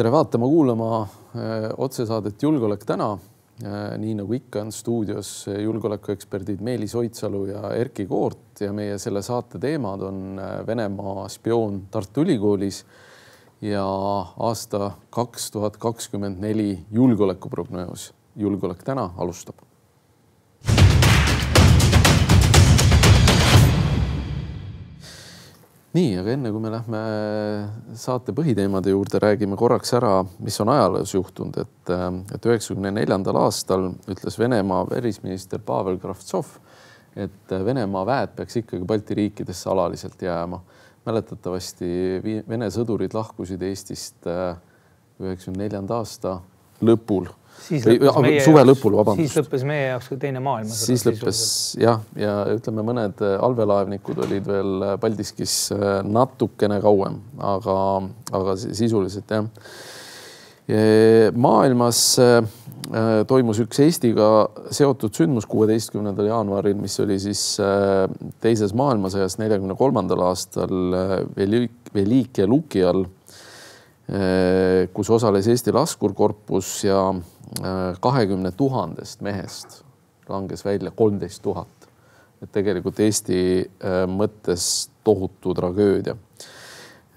tere vaatama-kuulama otsesaadet Julgeolek täna. nii nagu ikka on stuudios julgeolekueksperdid Meelis Oidsalu ja Erkki Koort ja meie selle saate teemad on Venemaa spioon Tartu Ülikoolis ja aasta kaks tuhat kakskümmend neli julgeolekuprognoos. julgeolek täna alustab nii, aga enne kui me lähme saate põhiteemade juurde, räägime korraks ära, mis on ajaloos juhtunud, et, et üheksakümne neljandal aastal ütles Venemaa välisminister Pavel Kravtsov, et Venemaa väed peaks ikkagi Balti riikidesse alaliselt jääma. mäletatavasti Vene sõdurid lahkusid Eestist üheksakümne neljanda aasta lõpul suve lõpul, vabandust. siis lõppes meie jaoks ka teine maailmasõda. siis lõppes jah, ja ütleme, mõned äh, allveelaevnikud olid veel äh, Paldiskis äh, natukene kauem, aga, aga sisuliselt jah. maailmas toimus üks Eestiga seotud sündmus kuueteistkümnendal jaanuaril, mis oli siis teises maailmasõjas neljakümne kolmandal aastal Velike Luki all kus osales Eesti laskurkorpus ja kahekümne tuhandest mehest langes välja kolmteist tuhat. et tegelikult Eesti äh, mõttes tohutu tragöödia.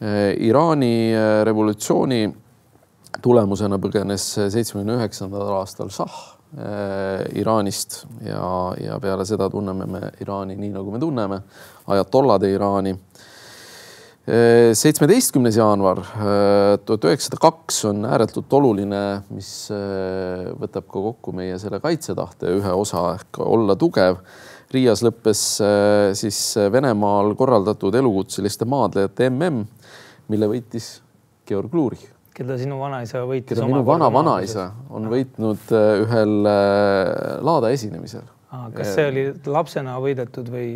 Äh, Iraani äh, revolutsiooni tulemusena põgenes seitsmekümne üheksandal aastal šah Iraanist ja, ja peale seda tunneme me Iraani nii, nagu me tunneme, ajatollade Iraani seitsmeteistkümnes jaanuar äh, tuhat üheksasada kaks on ääretult oluline, mis äh, võtab ka kokku meie selle kaitsetahte ühe osa ehk olla tugev. Riias lõppes äh, siis Venemaal korraldatud elukutseliste maadlejate mm, mille võitis Georg Lurich. keda sinu vanaisa võitis. keda minu vana-vanaisa on võitnud ühel laada esinemisel kas see oli lapsena võidetud või?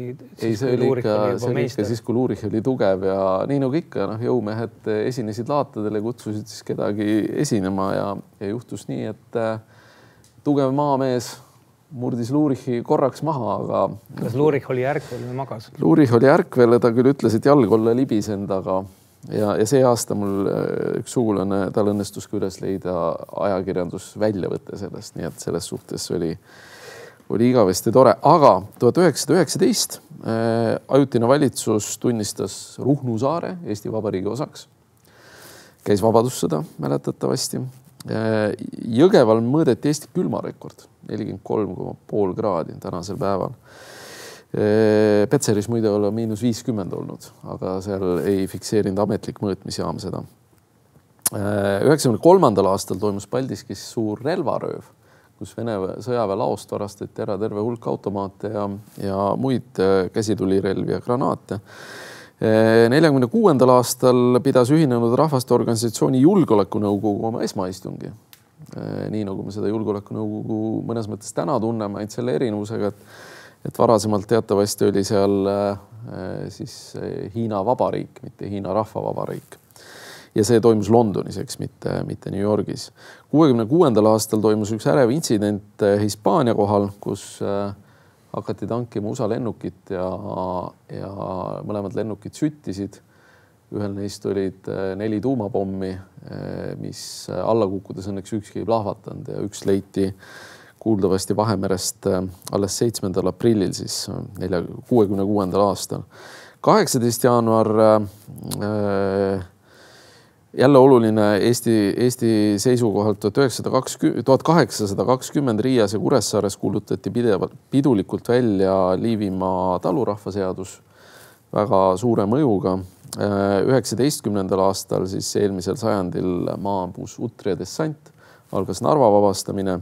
ei, see oli ikka, see oli ikka siis, kui Luurich oli tugev ja nii nagu ikka noh, jõumehed esinesid laatadel ja kutsusid siis kedagi esinema ja, ja juhtus nii, et äh, tugev maamees murdis Luurichi korraks maha, aga. kas Luurich oli ärkvel või magas? Luurich oli ärkvel ja ta küll ütles, et jalg olla libisenud, aga ja, ja see aasta mul äh, üks sugulane, tal õnnestus ka üles leida ajakirjandusväljavõte sellest, nii et selles suhtes oli oli igavesti tore, aga tuhat üheksasada üheksateist äh, ajutine valitsus tunnistas Ruhnu saare Eesti Vabariigi osaks. käis Vabadussõda mäletatavasti. Äh, Jõgeval mõõdeti Eesti külmarekord nelikümmend kolm koma pool kraadi tänasel päeval. Äh, Petseris muide olla miinus viiskümmend olnud, aga seal ei fikseerinud ametlik mõõtmisjaam seda. üheksakümne kolmandal aastal toimus Paldiskis suur relvarööv kus Vene sõjaväelaost varastati ära terve hulk automaate ja, ja muid äh, käsitulirelvi ja granaate. Äh, neljakümne kuuendal aastal pidas Ühinenud Rahvaste Organisatsiooni Julgeolekunõukogu oma esmaistungi. Äh, nii nagu me seda Julgeolekunõukogu mõnes mõttes täna tunneme, ainult selle erinevusega, et et varasemalt teatavasti oli seal siis Hiina Vabariik, mitte Hiina Rahvavabariik ja see toimus Londonis, eks mitte, mitte New Yorgis. kuuekümne kuuendal aastal toimus üks ärev intsident eh, Hispaania kohal, kus eh, hakati tankima USA lennukit ja, ja mõlemad lennukid süttisid. ühel neist olid eh, neli tuumapommi, mis alla kukkudes õnneks ükski ei plahvatanud ja üks leiti kuuldavasti Vahemerest alles seitsmendal aprillil siis nelja, kuuekümne kuuendal aastal. kaheksateist jaanuar äh, jälle oluline Eesti, Eesti seisukohalt tuhat üheksasada kakskümmend, tuhat kaheksasada kakskümmend Riias ja Kuressaares kuulutati pidevalt, pidulikult välja Liivimaa talurahvaseadus väga suure mõjuga. üheksateistkümnendal aastal siis eelmisel sajandil maabus Utri ja dessant, algas Narva vabastamine.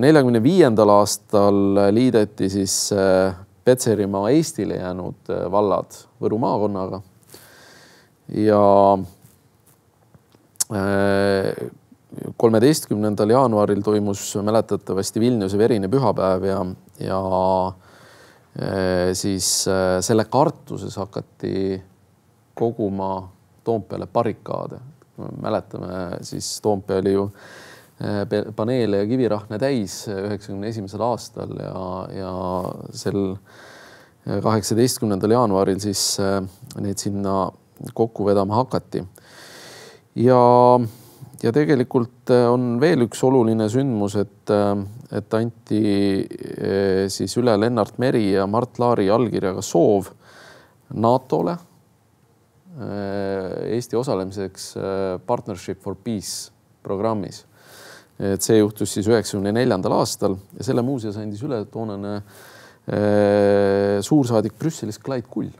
neljakümne viiendal aastal liideti siis Petserimaa Eestile jäänud vallad Võru maakonnaga ja kolmeteistkümnendal jaanuaril toimus mäletatavasti Vilniuse verine pühapäev ja, ja eh, siis eh, selle kartuses hakati koguma Toompeale barrikaade. mäletame, siis Toompea oli ju eh, paneele ja kivirahne täis üheksakümne esimesel aastal ja, ja sel kaheksateistkümnendal jaanuaril siis neid sinna kokku vedama hakati ja, ja tegelikult on veel üks oluline sündmus, et, et anti siis üle Lennart Meri ja Mart Laari allkirjaga soov NATO-le Eesti osalemiseks Partnership for Peace programmis et see juhtus siis üheksakümne neljandal aastal ja selle muuseas andis üle toonane äh, suursaadik Brüsselis Clyde Kull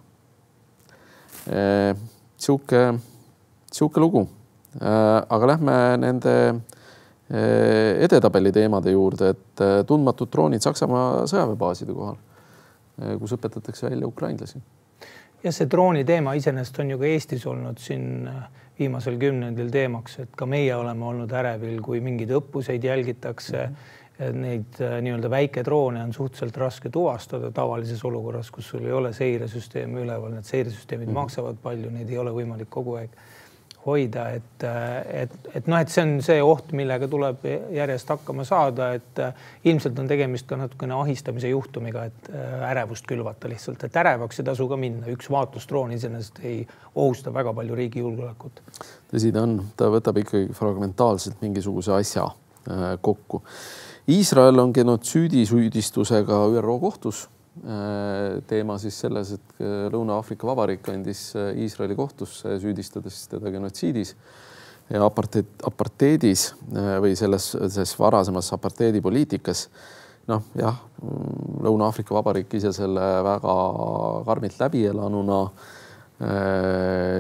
äh,. sihuke, sihuke lugu äh,. Aga lähme nende äh, edetabeli teemade juurde, et äh, tundmatud droonid Saksamaa sõjaväebaaside kohal äh,, kus õpetatakse välja ukrainlasi. jah, see drooni teema iseenesest on ju ka Eestis olnud siin äh, viimasel kümnendil teemaks, et ka meie oleme olnud ärevil, kui mingeid õppuseid jälgitakse mm. -hmm. Neid äh, nii-öelda väikedroone on suhteliselt raske tuvastada tavalises olukorras, kus sul ei ole seiresüsteemi üleval, need seiresüsteemid mm -hmm. maksavad palju, neid ei ole võimalik kogu aeg hoida, et, et, et noh, et see on see oht, millega tuleb järjest hakkama saada, et äh, ilmselt on tegemist ka natukene ahistamise juhtumiga, et äh, ärevust külvata lihtsalt, et ärevaks ei tasu ka minna, üks vaatlusdroon iseenesest ei ohusta väga palju riigi julgeolekut. tõsi ta on, ta võtab ikkagi fragmentaalselt mingisuguse asja äh, kokku. Iisrael on genotsiidi süüdistusega ÜRO kohtus teema siis selles, et äh, Lõuna-Aafrika Vabariik andis äh, Iisraeli kohtusse, süüdistades teda genotsiidis ja aparteed, aparteedis või selles, selles varasemas aparteedipoliitikas. noh, jah, Lõuna-Aafrika Vabariik ise selle väga karmilt läbi elanuna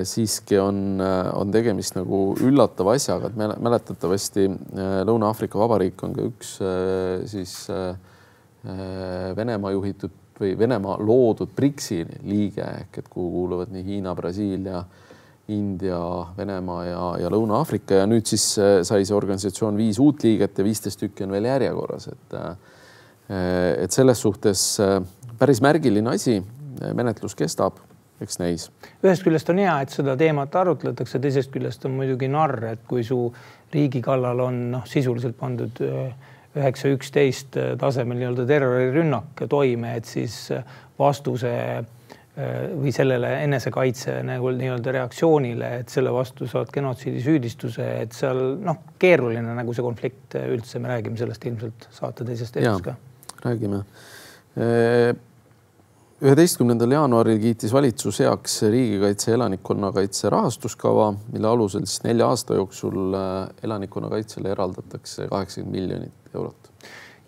siiski on, on tegemist nagu üllatava asjaga, et mäletatavasti Lõuna-Aafrika Vabariik on ka üks siis Venemaa juhitud või Venemaa loodud BRICS-i liige ehk et kuhu kuuluvad nii Hiina, Brasiilia, India, Venemaa ja, ja Lõuna-Aafrika ja nüüd siis äh, sai see organisatsioon viis uut liiget ja viisteist tükki on veel järjekorras, et äh, et selles suhtes äh, päris märgiline asi, menetlus kestab, eks näis. ühest küljest on hea, et seda teemat arutletakse, teisest küljest on muidugi narr, et kui su riigi kallal on noh, sisuliselt pandud äh, üheksa, üksteist tasemel nii-öelda terrorirünnak toime, et siis vastuse äh, või sellele enesekaitse nagu nii-öelda reaktsioonile, et selle vastu saad genotsiidi süüdistuse, et seal noh, keeruline nagu see konflikt üldse, me räägime sellest ilmselt saate teises teemas ka. räägime äh, üheteistkümnendal jaanuaril kiitis valitsus heaks riigikaitse elanikkonnakaitse rahastuskava, mille alusel siis nelja aasta jooksul äh, elanikkonnakaitsele eraldatakse kaheksakümmend miljonit eurot.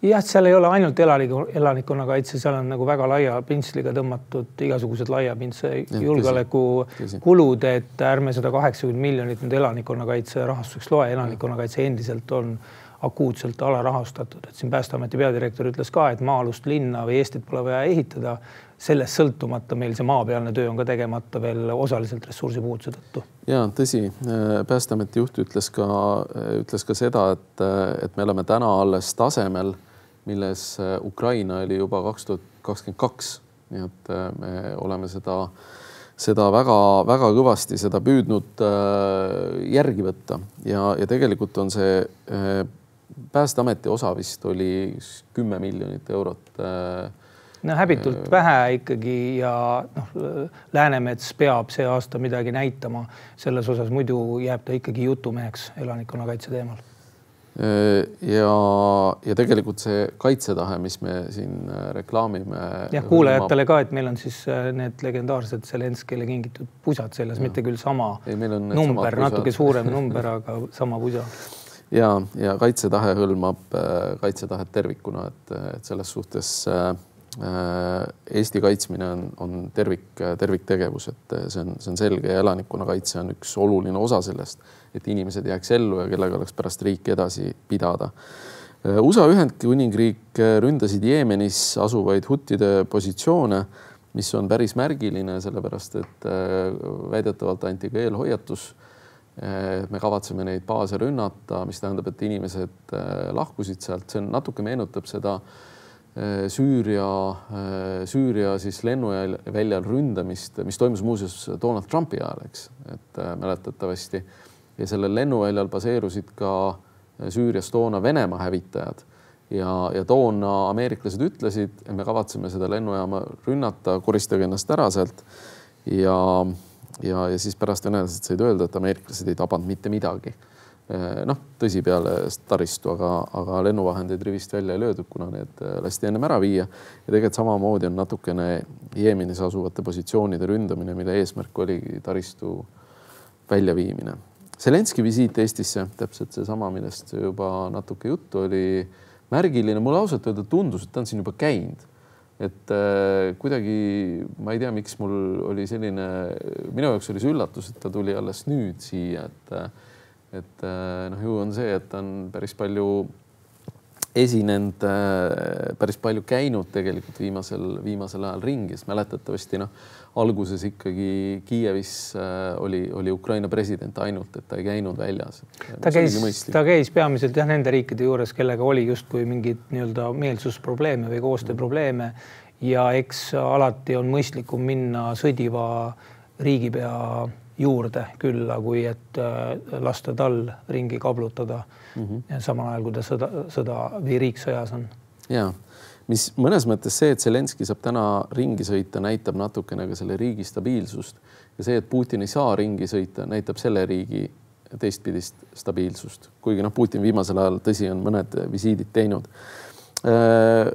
jah, seal ei ole ainult elaniku, elanikkonnakaitse, seal on nagu väga laia pintsliga tõmmatud igasugused laiapindse julgeolekukulud, et ärme seda kaheksakümmend miljonit nüüd elanikkonnakaitse rahastuseks loe, elanikkonnakaitse endiselt on akuutselt alarahastatud, et siin Päästeameti peadirektor ütles ka, et maa-alust linna või Eestit pole vaja ehitada sellest sõltumata meil see maapealne töö on ka tegemata veel osaliselt ressursipuuduse tõttu. ja tõsi, Päästeameti juht ütles ka, ütles ka seda, et, et me oleme täna alles tasemel, milles Ukraina oli juba kaks tuhat kakskümmend kaks, nii et me oleme seda, seda väga-väga kõvasti seda püüdnud järgi võtta. Ja, ja tegelikult on see Päästeameti osa vist oli kümme miljonit eurot no häbitult vähe ikkagi ja noh, Läänemets peab see aasta midagi näitama selles osas, muidu jääb ta ikkagi jutumeheks elanikkonnakaitse teemal. ja, ja tegelikult see kaitsetahe, mis me siin äh, reklaamime. jah, kuulajatele ka, et meil on siis äh, need legendaarsed Zelenskile kingitud pusad seljas, mitte küll sama Ei, number, natuke suurem number, aga sama pusa ja, ja kaitsetahe hõlmab äh, kaitsetahet tervikuna, et, et selles suhtes äh, Äh, Eesti kaitsmine on, on tervik, terviktegevus, et see on, see on selge ja elanikkonnakaitse on üks oluline osa sellest, et inimesed jääks ellu ja kellega oleks pärast riiki edasi pidada. Äh, USA Ühendkuningriik ründasid Jeemenis asuvaid huttide positsioone, mis on päris märgiline, sellepärast et äh, väidetavalt anti ka eelhoiatus. me kavatseme neid baase rünnata, mis tähendab, et inimesed lahkusid sealt, see on natuke meenutab seda Äh, Süüria, äh, Süüria siis lennuväljal ründamist, mis toimus muuseas Donald Trumpi ajal, eks, et äh, mäletatavasti. Ja sellel lennuväljal baseerusid ka Süürias toona Venemaa hävitajad. Ja, ja toona ameeriklased ütlesid, et me kavatseme seda lennujaama rünnata, koristage ennast ära sealt. Ja ja, ja siis pärast venelased said öelda, et ameeriklased ei tabanud mitte midagi. Noh, tõsi, peale taristu, aga, aga lennuvahendeid rivist välja ei löödud, kuna need lasti ennem ära viia. ja tegelikult samamoodi on natukene Jeemenis asuvate positsioonide ründamine, mille eesmärk oligi taristu väljaviimine. Zelenski visiit Eestisse, täpselt seesama, millest juba natuke juttu oli, märgiline. mulle ausalt öelda tundus, et ta on siin juba käinud et äh, kuidagi ma ei tea, miks mul oli selline, minu jaoks oli see üllatus, et ta tuli alles nüüd siia, et et äh, noh, ju on see, et on päris palju esinenud äh,, päris palju käinud tegelikult viimasel, viimasel ajal ringi, sest mäletatavasti noh, alguses ikkagi Kiievis äh, oli, oli Ukraina president ainult, et ta ei käinud väljas. ta käis, ta käis peamiselt jah, nende riikide juures, kellega oli justkui mingeid nii-öelda meelsusprobleeme või koostööprobleeme. Ja eks alati on mõistlikum minna sõdiva riigipea juurde külla, kui et äh, lasta tal ringi kablutada mm. -hmm. samal ajal, kui ta sõda, sõda või riik sõjas on. ja mis mõnes mõttes see, et Zelenskõi saab täna ringi sõita, näitab natukene ka selle riigi stabiilsust ja see, et Putin ei saa ringi sõita, näitab selle riigi teistpidist stabiilsust, kuigi noh, Putin viimasel ajal, tõsi, on mõned visiidid teinud. Äh,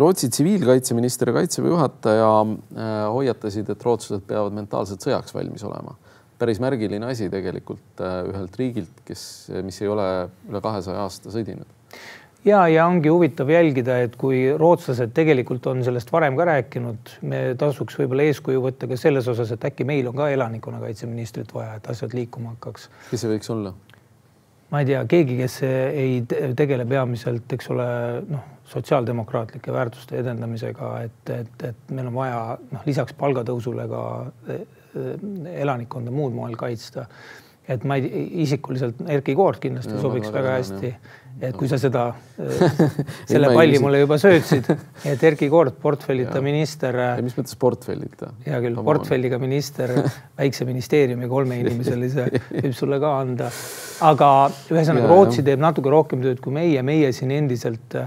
Rootsi tsiviilkaitseminister ja kaitseväe juhataja äh, hoiatasid, et rootslased peavad mentaalselt sõjaks valmis olema. Päris märgiline asi tegelikult äh, ühelt riigilt, kes, mis ei ole üle kahesaja aasta sõdinud ja, ja ongi huvitav jälgida, et kui rootslased tegelikult on sellest varem ka rääkinud, me tasuks võib-olla eeskuju võtta ka selles osas, et äkki meil on ka elanikkonnakaitseministrit vaja, et asjad liikuma hakkaks. kes see võiks olla? ma ei tea, keegi, kes ei tegele peamiselt, eks ole, noh, sotsiaaldemokraatlike väärtuste edendamisega, et, et, et meil on vaja noh, lisaks palgatõusule ka elanikkonda muud moel kaitsta. et ma ei, isikuliselt Erkki Koort kindlasti ja, sobiks väga, väga hästi et kui sa seda, selle palli mulle juba söötsid, et Erkki Koort, portfellita minister. mis mõttes portfellita? hea küll, portfelliga minister, väikse ministeeriumi kolmeinimiselise võib sulle ka anda. aga ühesõnaga Rootsi teeb natuke rohkem tööd kui meie, meie siin endiselt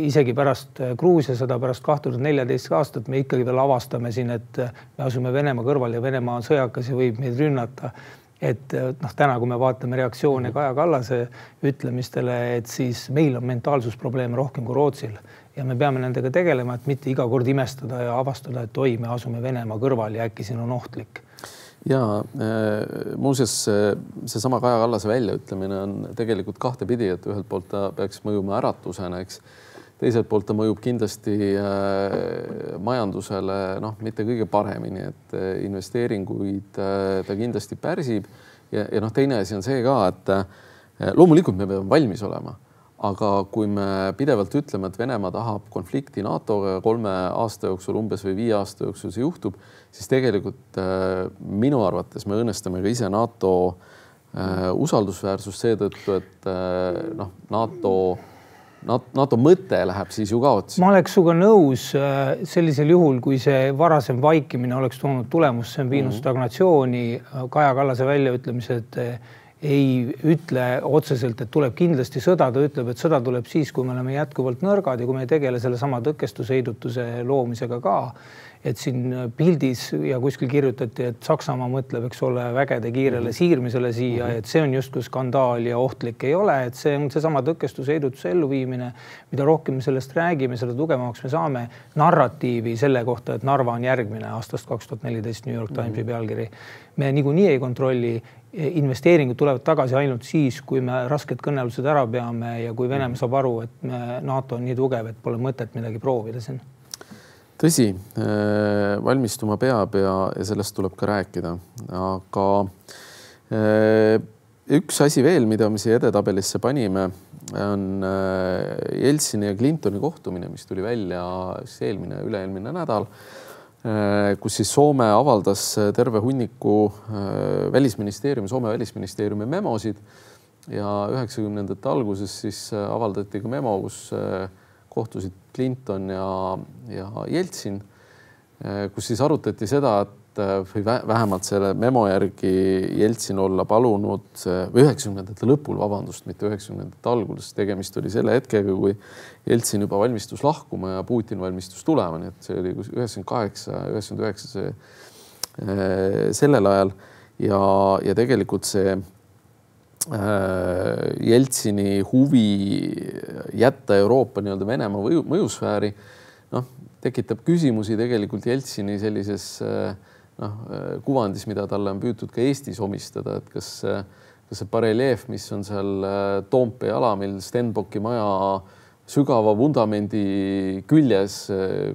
isegi pärast Gruusia sõda, pärast kaht tuhat neljateist aastat me ikkagi veel avastame siin, et me asume Venemaa kõrval ja Venemaa on sõjakas ja võib meid rünnata et noh, täna, kui me vaatame reaktsioone. Kaja Kallase ütlemistele, et siis meil on mentaalsusprobleeme rohkem kui Rootsil ja me peame nendega tegelema, et mitte iga kord imestada ja avastada, et oi, me asume Venemaa kõrval ja äkki siin on ohtlik. Ja äh, muuseas, seesama Kaja Kallase väljaütlemine on tegelikult kahtepidi, et ühelt poolt ta peaks mõjuma äratusena, eks. Teiselt poolt ta mõjub kindlasti äh, majandusele noh, mitte kõige paremini, et äh, investeeringuid äh, ta kindlasti pärsib. Ja, ja noh, teine asi on see ka, et loomulikult me peame valmis olema, aga kui me pidevalt ütleme, et Venemaa tahab konflikti NATO-ga kolme aasta jooksul umbes või viie aasta jooksul see juhtub, siis tegelikult minu arvates me õnnestame ka ise NATO usaldusväärsust seetõttu, et noh, NATO NATO mõte läheb siis ju kaotsi. ma oleks sinuga nõus äh, sellisel juhul, kui see varasem vaikimine oleks toonud tulemust, see on viinud mm -hmm. stagnatsiooni. Kaja Kallase väljaütlemised äh, ei ütle otseselt, et tuleb kindlasti sõda, ta ütleb, et sõda tuleb siis, kui me oleme jätkuvalt nõrgad ja kui me ei tegele sellesama tõkestusheidutuse loomisega ka et siin pildis ja kuskil kirjutati, et Saksamaa mõtleb, eks ole, vägede kiirele mhm. siirmisele siia, mhm. et see on justkui skandaal ja ohtlik ei ole, et see on seesama tõkestusheidutuse elluviimine. mida rohkem me sellest räägime, seda tugevamaks me saame narratiivi selle kohta, et Narva on järgmine aastast kaks tuhat neliteist New York Timesi mhm. pealkiri. me niikuinii ei kontrolli investeeringud tulevad tagasi ainult siis, kui me rasked kõnelused ära peame ja kui Venemaa saab aru, et me, NATO on nii tugev, et pole mõtet midagi proovida siin. Tõsi, äh, valmistuma peab ja, ja sellest tuleb ka rääkida, aga äh, üks asi veel, mida me siia edetabelisse panime, on äh, Jeltsini ja Clintoni kohtumine, mis tuli välja siis eelmine, üle-eelmine nädal, kus siis Soome avaldas terve hunniku välisministeeriumi, Soome välisministeeriumi memosid. Ja üheksakümnendate alguses siis avaldati ka memo, kus kohtusid Clinton ja, ja Jeltsin, kus siis arutati seda, et eh, või vähemalt selle memo järgi Jeltsin olla palunud või üheksakümnendate lõpul, vabandust, mitte üheksakümnendate alguses, tegemist oli selle hetkega, kui Jeltsin juba valmistus lahkuma ja Putin valmistus tulema, nii et see oli üheksakümmend kaheksa, üheksakümmend üheksa see sellel ajal. Ja, ja tegelikult see Jeltsini huvi jätta Euroopa nii-öelda Venemaa mõju, mõjusfääri, noh, tekitab küsimusi tegelikult Jeltsini sellises noh, kuvandis, mida talle on püütud ka Eestis omistada, et kas, kas see bareljeef, mis on seal Toompea alamil Stenbocki maja sügava vundamendi küljes,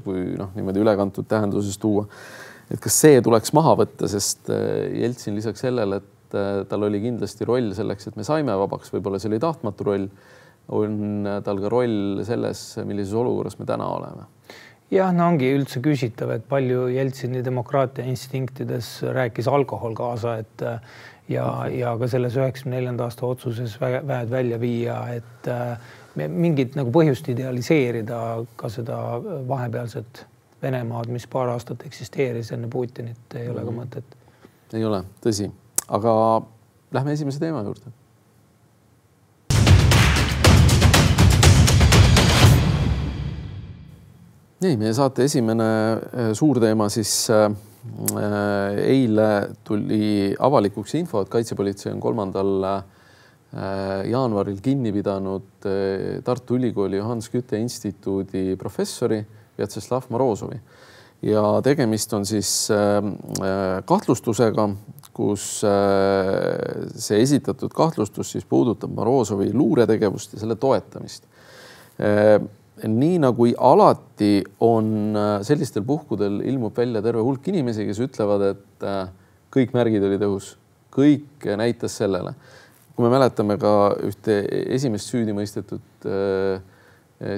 kui noh, niimoodi ülekantud tähenduses tuua. et kas see tuleks maha võtta, sest äh, Jeltsin lisaks sellele, et äh, tal oli kindlasti roll selleks, et me saime vabaks, võib-olla see oli tahtmatu roll, on tal ka roll selles, millises olukorras me täna oleme jah, no ongi üldse küsitav, et palju Jeltsini demokraatia instinktides rääkis alkohol kaasa, et äh, ja, ja ka selles üheksakümne neljanda aasta otsuses väed välja viia, et mingit nagu põhjust idealiseerida ka seda vahepealset Venemaad, mis paar aastat eksisteeris enne Putinit, ei ole ka mhm. mõtet. ei ole, tõsi, aga lähme esimese teema juurde. Nii, meie saate esimene äh, suur teema siis äh, eile tuli avalikuks info, et kaitsepolitsei on kolmandal äh, Äh, jaanuaril kinni pidanud äh, Tartu Ülikooli Johannes Kütte instituudi professori Vjatšeslav Morozovi ja tegemist on siis äh, kahtlustusega, kus see esitatud kahtlustus siis puudutab Morozovi luuretegevust ja selle toetamist. Nii nagu alati on sellistel puhkudel ilmub välja terve hulk inimesi, kes ütlevad, et kõik märgid olid õhus, kõik näitas sellele kui me mäletame ka ühte esimest süüdi mõistetud äh,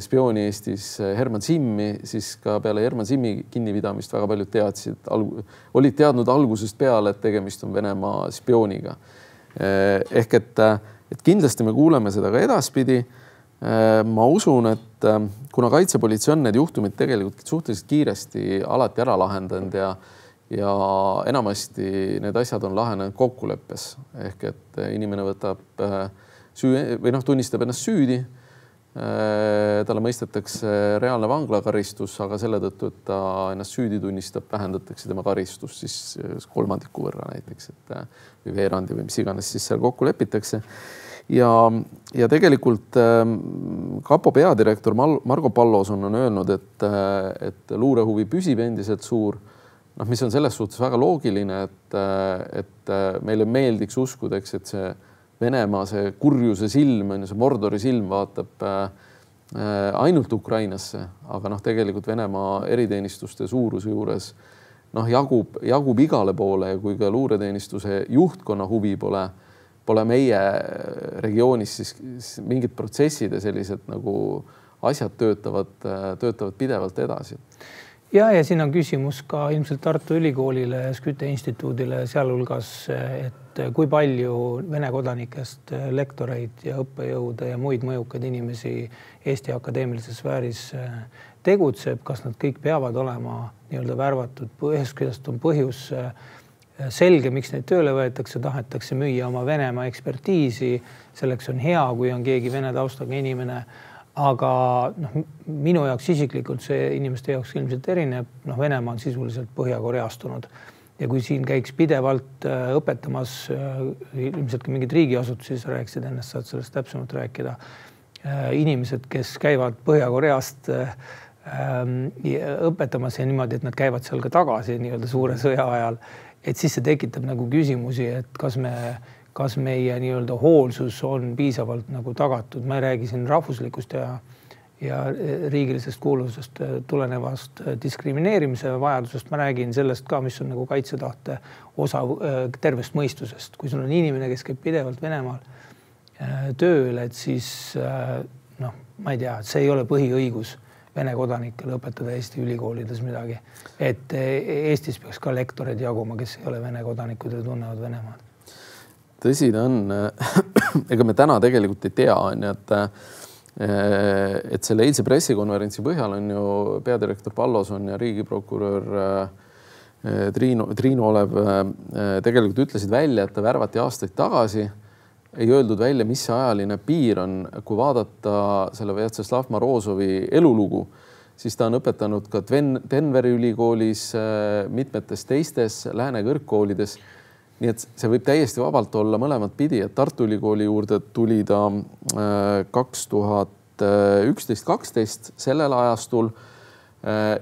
spiooni Eestis, äh, Herman Simmi, siis ka peale Herman Simmi kinnipidamist väga paljud teadsid, olid teadnud algusest peale, et tegemist on Venemaa spiooniga. Äh, ehk et, et kindlasti me kuuleme seda ka edaspidi. Ma usun, et kuna kaitsepolitsei on need juhtumid tegelikult suhteliselt kiiresti alati ära lahendanud ja ja enamasti need asjad on lahenenud kokkuleppes ehk et inimene võtab äh, süü või noh, tunnistab ennast süüdi. Äh, talle mõistetakse reaalne vanglakaristus, aga selle tõttu, et ta ennast süüdi tunnistab, vähendatakse tema karistust siis kolmandiku võrra näiteks, et äh, või veerandi või mis iganes siis seal kokku lepitakse. Ja, ja tegelikult kapo peadirektor Margo Palloson on öelnud, et, et luurehuvi püsib endiselt suur. Noh, mis on selles suhtes väga loogiline, et, et meile meeldiks uskuda, eks, et see Venemaa, see kurjuse silm on ju, see Mordori silm vaatab äh, ainult Ukrainasse, aga noh, tegelikult Venemaa eriteenistuste suuruse juures noh, jagub, jagub igale poole ja kui ka luureteenistuse juhtkonna huvi pole, pole meie regioonis, siis mingid protsessid ja sellised nagu asjad töötavad, töötavad pidevalt edasi. Ja, ja siin on küsimus ka ilmselt Tartu Ülikoolile ja Skytte instituudile, sealhulgas, et kui palju Vene kodanikest lektoreid ja õppejõude ja muid mõjukaid inimesi Eesti akadeemilises sfääris eh, tegutseb, kas nad kõik peavad olema nii-öelda värvatud, ühest küljest on põhjus eh, selge, miks neid tööle võetakse, tahetakse müüa oma Venemaa ekspertiisi. selleks on hea, kui on keegi vene taustaga inimene aga noh, minu jaoks isiklikult see inimeste jaoks ilmselt erineb, noh, Venemaa on sisuliselt põhjakoreastunud ja kui siin käiks pidevalt äh, õpetamas äh, ilmselt ka mingeid riigiasutusi, sa rääkisid ennast, saad sellest täpsemalt rääkida. Äh, inimesed, kes käivad Põhja-Koreast ähm, õpetamas ja niimoodi, et nad käivad seal ka tagasi nii-öelda suure sõja ajal, et siis see tekitab nagu küsimusi, et kas me kas meie nii-öelda hoolsus on piisavalt nagu tagatud, ma ei räägi siin rahvuslikust ja ja riigilisest kuuluvusest tulenevast diskrimineerimise vajadusest, ma räägin sellest ka, mis on nagu kaitsetahte osa tervest mõistusest, kui sul on inimene, kes käib pidevalt Venemaal tööl, et siis noh, ma ei tea, see ei ole põhiõigus Vene kodanikele õpetada Eesti ülikoolides midagi, et Eestis peaks ka lektoreid jaguma, kes ei ole Vene kodanikud ja tunnevad Venemaad tõsi ta on, ega me täna tegelikult ei tea, on ju, et et selle eilse pressikonverentsi põhjal on ju peadirektor Palloson ja riigiprokurör Triinu, Triinu Olev tegelikult ütlesid välja, et ta värvati aastaid tagasi. Ei öeldud välja, mis see ajaline piir on, kui vaadata selle Vjatšeslav Morozovi elulugu, siis ta on õpetanud ka Denveri ülikoolis, mitmetes teistes lääne kõrgkoolides. nii et see võib täiesti vabalt olla mõlemat pidi, et Tartu Ülikooli juurde tuli ta kaks tuhat üksteist, kaksteist sellel ajastul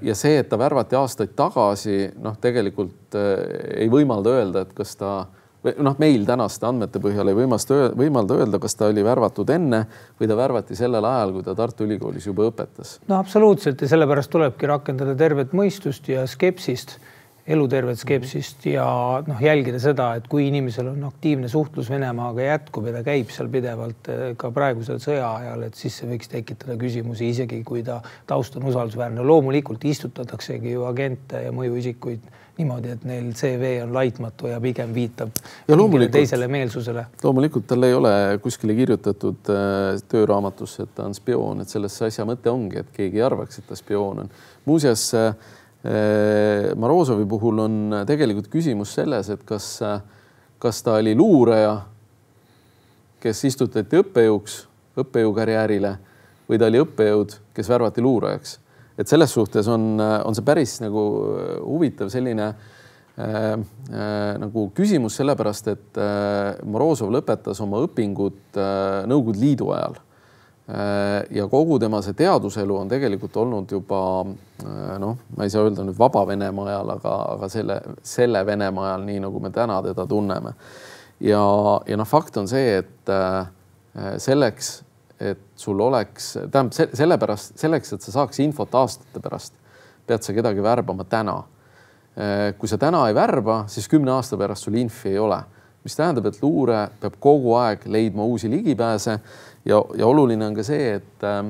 ja see, et ta värvati aastaid tagasi, noh, tegelikult ei võimalda öelda, et kas ta noh, meil tänaste andmete põhjal ei võimasta, võimalda öelda, kas ta oli värvatud enne või ta värvati sellel ajal, kui ta Tartu Ülikoolis juba õpetas. no absoluutselt ja sellepärast tulebki rakendada tervet mõistust ja skepsist elutervet skepsist ja noh, jälgida seda, et kui inimesel on aktiivne suhtlus Venemaaga jätkub ja ta käib seal pidevalt eh, ka praegusel sõja ajal, et siis see võiks tekitada küsimusi, isegi kui ta taust on usaldusväärne. loomulikult istutataksegi ju agente ja mõjuisikuid niimoodi, et neil CV on laitmatu ja pigem viitab ja teisele meelsusele. loomulikult tal ei ole kuskile kirjutatud äh, tööraamatusse, et ta on spioon, et selles asja mõte ongi, et keegi ei arvaks, et ta spioon on. muuseas äh, Äh, Morozovi puhul on tegelikult küsimus selles, et kas, kas ta oli luuraja, kes istutati õppejõuks, õppejõukarjäärile või ta oli õppejõud, kes värvati luurajaks. Et selles suhtes on, on see päris nagu huvitav selline äh, äh, nagu küsimus, sellepärast et äh, Morozov lõpetas oma õpingud äh, Nõukogude Liidu ajal Äh, ja kogu tema see teaduselu on tegelikult olnud juba äh, noh, ma ei saa öelda nüüd vaba Venemaa ajal, aga, aga selle, selle Venemaa ajal, nii nagu me täna teda tunneme. ja, ja noh, fakt on see, et äh, selleks, et sul oleks, tähendab sellepärast, selleks, et sa saaks infot aastate pärast, pead sa kedagi värbama täna. kui sa täna ei värba, siis kümne aasta pärast sul infi ei ole, mis tähendab, et luure peab kogu aeg leidma uusi ligipääse ja, ja oluline on ka see, et äh,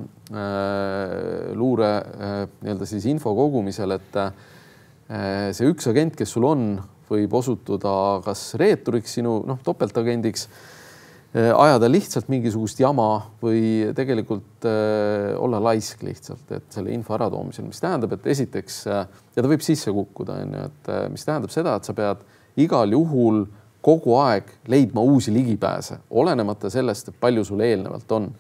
luure äh, nii-öelda siis info kogumisel, et äh, see üks agent, kes sul on, võib osutuda kas reeturiks sinu noh, topeltagendiks äh,, ajada lihtsalt mingisugust jama või tegelikult äh, olla laisk lihtsalt, et selle info äratoomisel, mis tähendab, et esiteks äh, ja ta võib sisse kukkuda, on ju, et äh, mis tähendab seda, et sa pead igal juhul kogu aeg leidma uusi ligipääse, olenemata sellest, et palju sul eelnevalt on.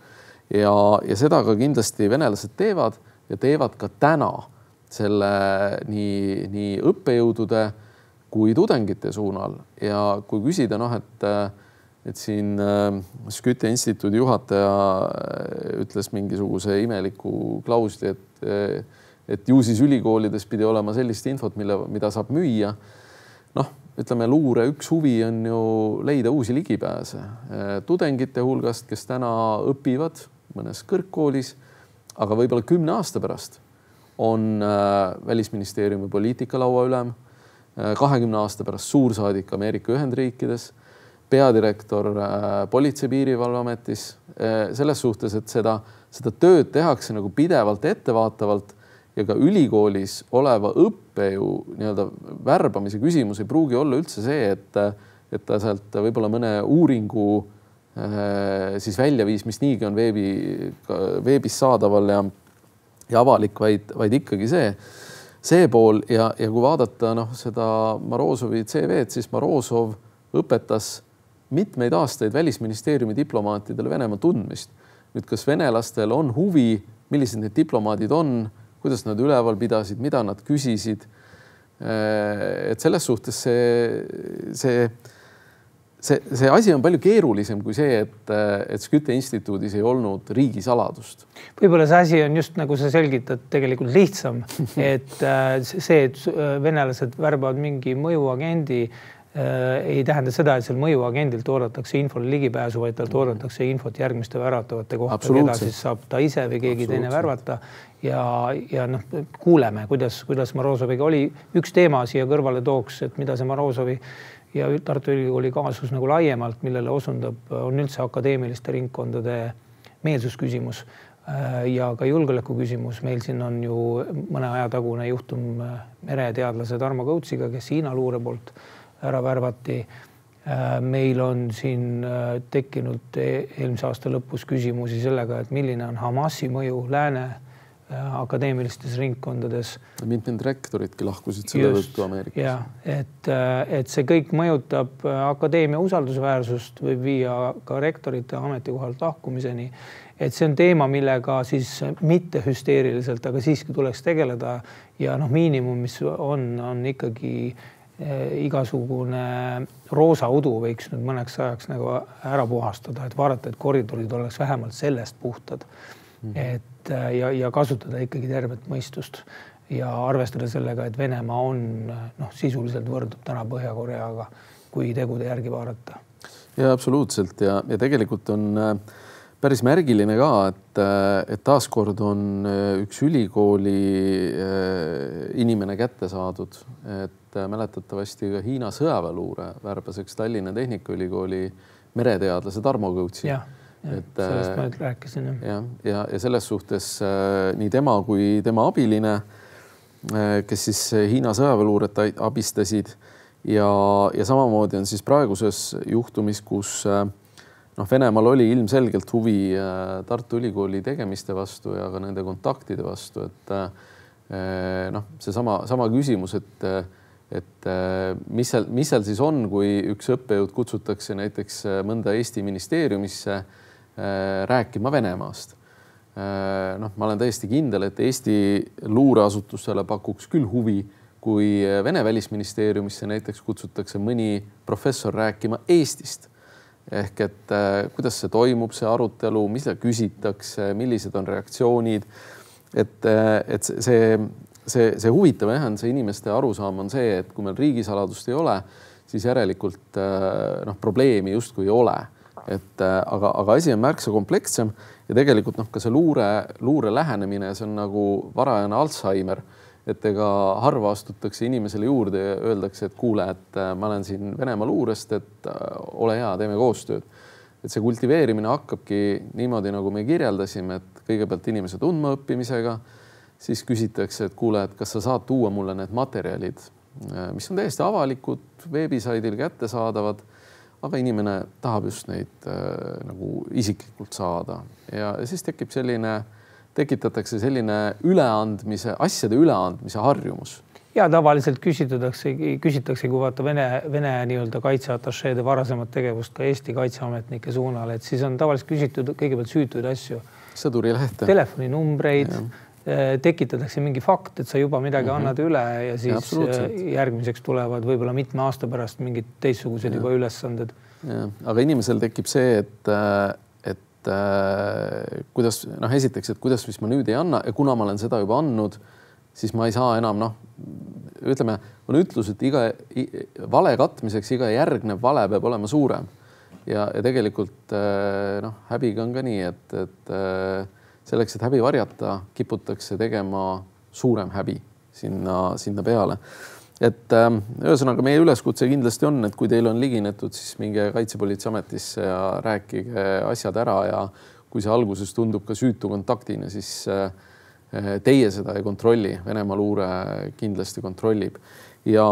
ja, ja seda ka kindlasti venelased teevad ja teevad ka täna selle nii, nii õppejõudude kui tudengite suunal ja kui küsida noh, et et siin äh, Skytte instituudi juhataja äh, ütles mingisuguse imeliku klausli, et et ju siis ülikoolides pidi olema sellist infot, mille, mida saab müüa. noh ütleme, luure üks huvi on ju leida uusi ligipääse tudengite hulgast, kes täna õpivad mõnes kõrgkoolis, aga võib-olla kümne aasta pärast on äh, Välisministeeriumi poliitikalaua ülem, äh, kahekümne aasta pärast suursaadik Ameerika Ühendriikides, peadirektor äh, Politsei- Piirivalveametis selles suhtes, et seda, seda tööd tehakse nagu pidevalt ettevaatavalt ja ka ülikoolis oleva õppejõu nii-öelda värbamise küsimus ei pruugi olla üldse see, et, et ta sealt võib-olla mõne uuringu äh, siis välja viis, mis niigi on veebi, veebis saadaval ja, ja avalik, vaid, vaid ikkagi see, see pool ja, ja kui vaadata noh, seda Morozovi CV-d, siis Morozov õpetas mitmeid aastaid välisministeeriumi diplomaatidele Venemaa tundmist. nüüd, kas venelastel on huvi, millised need diplomaadid on kuidas nad üleval pidasid, mida nad küsisid. Äh, et selles suhtes see, see, see, see asi on palju keerulisem kui see, et, et Skytte instituudis ei olnud riigisaladust. võib-olla see asi on just nagu sa selgitad, tegelikult lihtsam, et äh, see, et venelased värbavad mingi mõjuagendi Äh, ei tähenda seda, et seal mõjuagendilt oodatakse infole ligipääsu, vaid talt oodatakse infot järgmiste väratavate kohta, keda siis saab ta ise või keegi teine värvata. ja, ja noh, kuuleme, kuidas, kuidas Morozoviga oli. üks teema siia kõrvale tooks, et mida see Morozovi ja Tartu Ülikooli kaasus nagu laiemalt, millele osundab, on üldse akadeemiliste ringkondade meelsusküsimus äh, ja ka julgeoleku küsimus. meil siin on ju mõne aja tagune juhtum äh, mereteadlase Tarmo Kõutsiga, kes Hiina luure poolt ära värvati. Äh, meil on siin äh, tekkinud e-, eelmise aasta lõpus küsimusi sellega, et milline on Hamasi mõju lääne äh, akadeemilistes ringkondades. mitmed rektoridki lahkusid selle tõttu Ameerikas. ja et, et see kõik mõjutab akadeemia usaldusväärsust, võib viia ka rektorite ametikohalt lahkumiseni. et see on teema, millega siis mitte hüsteeriliselt, aga siiski tuleks tegeleda ja noh, miinimum, mis on, on ikkagi eh, igasugune roosa udu võiks nüüd mõneks ajaks nagu ära puhastada, et vaadata, et koridorid oleks vähemalt sellest puhtad mm. -hmm. et eh, ja, ja kasutada ikkagi tervet mõistust ja arvestada sellega, et Venemaa on noh, sisuliselt võrdub täna Põhja-Koreaga, kui tegude järgi vaadata. ja absoluutselt ja, ja tegelikult on äh, päris märgiline ka, et, äh, et taaskord on äh, üks ülikooli inimene kätte saadud, et mäletatavasti ka Hiina sõjaväeluure värbas üks Tallinna Tehnikaülikooli mereteadlase Tarmo Kõutsi et sellest ma rääkisin jah. jah, ja, ja, ja selles suhtes äh, nii tema kui tema abiline äh, Äh, kes siis äh, Hiina sõjaväeluuret abistasid ja, ja samamoodi on siis praeguses juhtumis, kus äh, noh, Venemaal oli ilmselgelt huvi Tartu Ülikooli tegemiste vastu ja ka nende kontaktide vastu, et noh, seesama sama küsimus, et et mis seal, mis seal siis on, kui üks õppejõud kutsutakse näiteks mõnda Eesti ministeeriumisse rääkima Venemaast Äh, noh, ma olen täiesti kindel, et Eesti luureasutustele pakuks küll huvi, kui Vene välisministeeriumisse näiteks kutsutakse mõni professor rääkima Eestist. Ehk et äh, kuidas see toimub, see arutelu, mida küsitakse, millised on reaktsioonid. et, äh, et see, see, see huvitav jah, on see inimeste arusaam on see, et kui meil riigisaladust ei ole, siis järelikult noh, probleemi justkui ei ole. et aga, aga asi on märksa komplekssem ja tegelikult noh, ka see luure, luure lähenemine, see on nagu varajane Alžeimer, et ega harva astutakse inimesele juurde ja öeldakse, et kuule, et äh, ma olen siin Venemaa luurest, et äh, ole hea, teeme koostööd. et see kultiveerimine hakkabki niimoodi, nagu me kirjeldasime, et kõigepealt inimese tundmaõppimisega, siis küsitakse, et kuule, et kas sa saad tuua mulle need materjalid, äh, mis on täiesti avalikud, veebisaidil kättesaadavad aga inimene tahab just neid äh, nagu isiklikult saada ja siis tekib selline, tekitatakse selline üleandmise, asjade üleandmise harjumus ja tavaliselt küsitakse, küsitakse, kui vaata Vene, Vene nii-öelda kaitseatašeede varasemat tegevust ka Eesti kaitseametnike suunal, et siis on tavaliselt küsitud kõigepealt süütuid asju. sõdurilehte. telefoninumbreid Äh, tekitatakse mingi fakt, et sa juba midagi mm -hmm. annad üle ja siis ja, äh, järgmiseks tulevad võib-olla mitme aasta pärast mingid teistsugused ja. juba ülesanded. aga inimesel tekib see, et, äh, et äh, kuidas noh, esiteks, et kuidas siis ma nüüd ei anna ja kuna ma olen seda juba andnud, siis ma ei saa enam noh, ütleme, on ütlus, et iga vale katmiseks iga järgnev vale peab olema suurem ja, ja tegelikult noh, häbiga on ka nii, et, et selleks, et häbi varjata, kiputakse tegema suurem häbi sinna, sinna peale. Et äh, ühesõnaga meie üleskutse kindlasti on, et kui teil on liginetud, siis minge Kaitsepolitseiametisse ja rääkige asjad ära ja kui see alguses tundub ka süütu kontaktina, siis äh, teie seda ei kontrolli, Venemaa luure kindlasti kontrollib. Ja,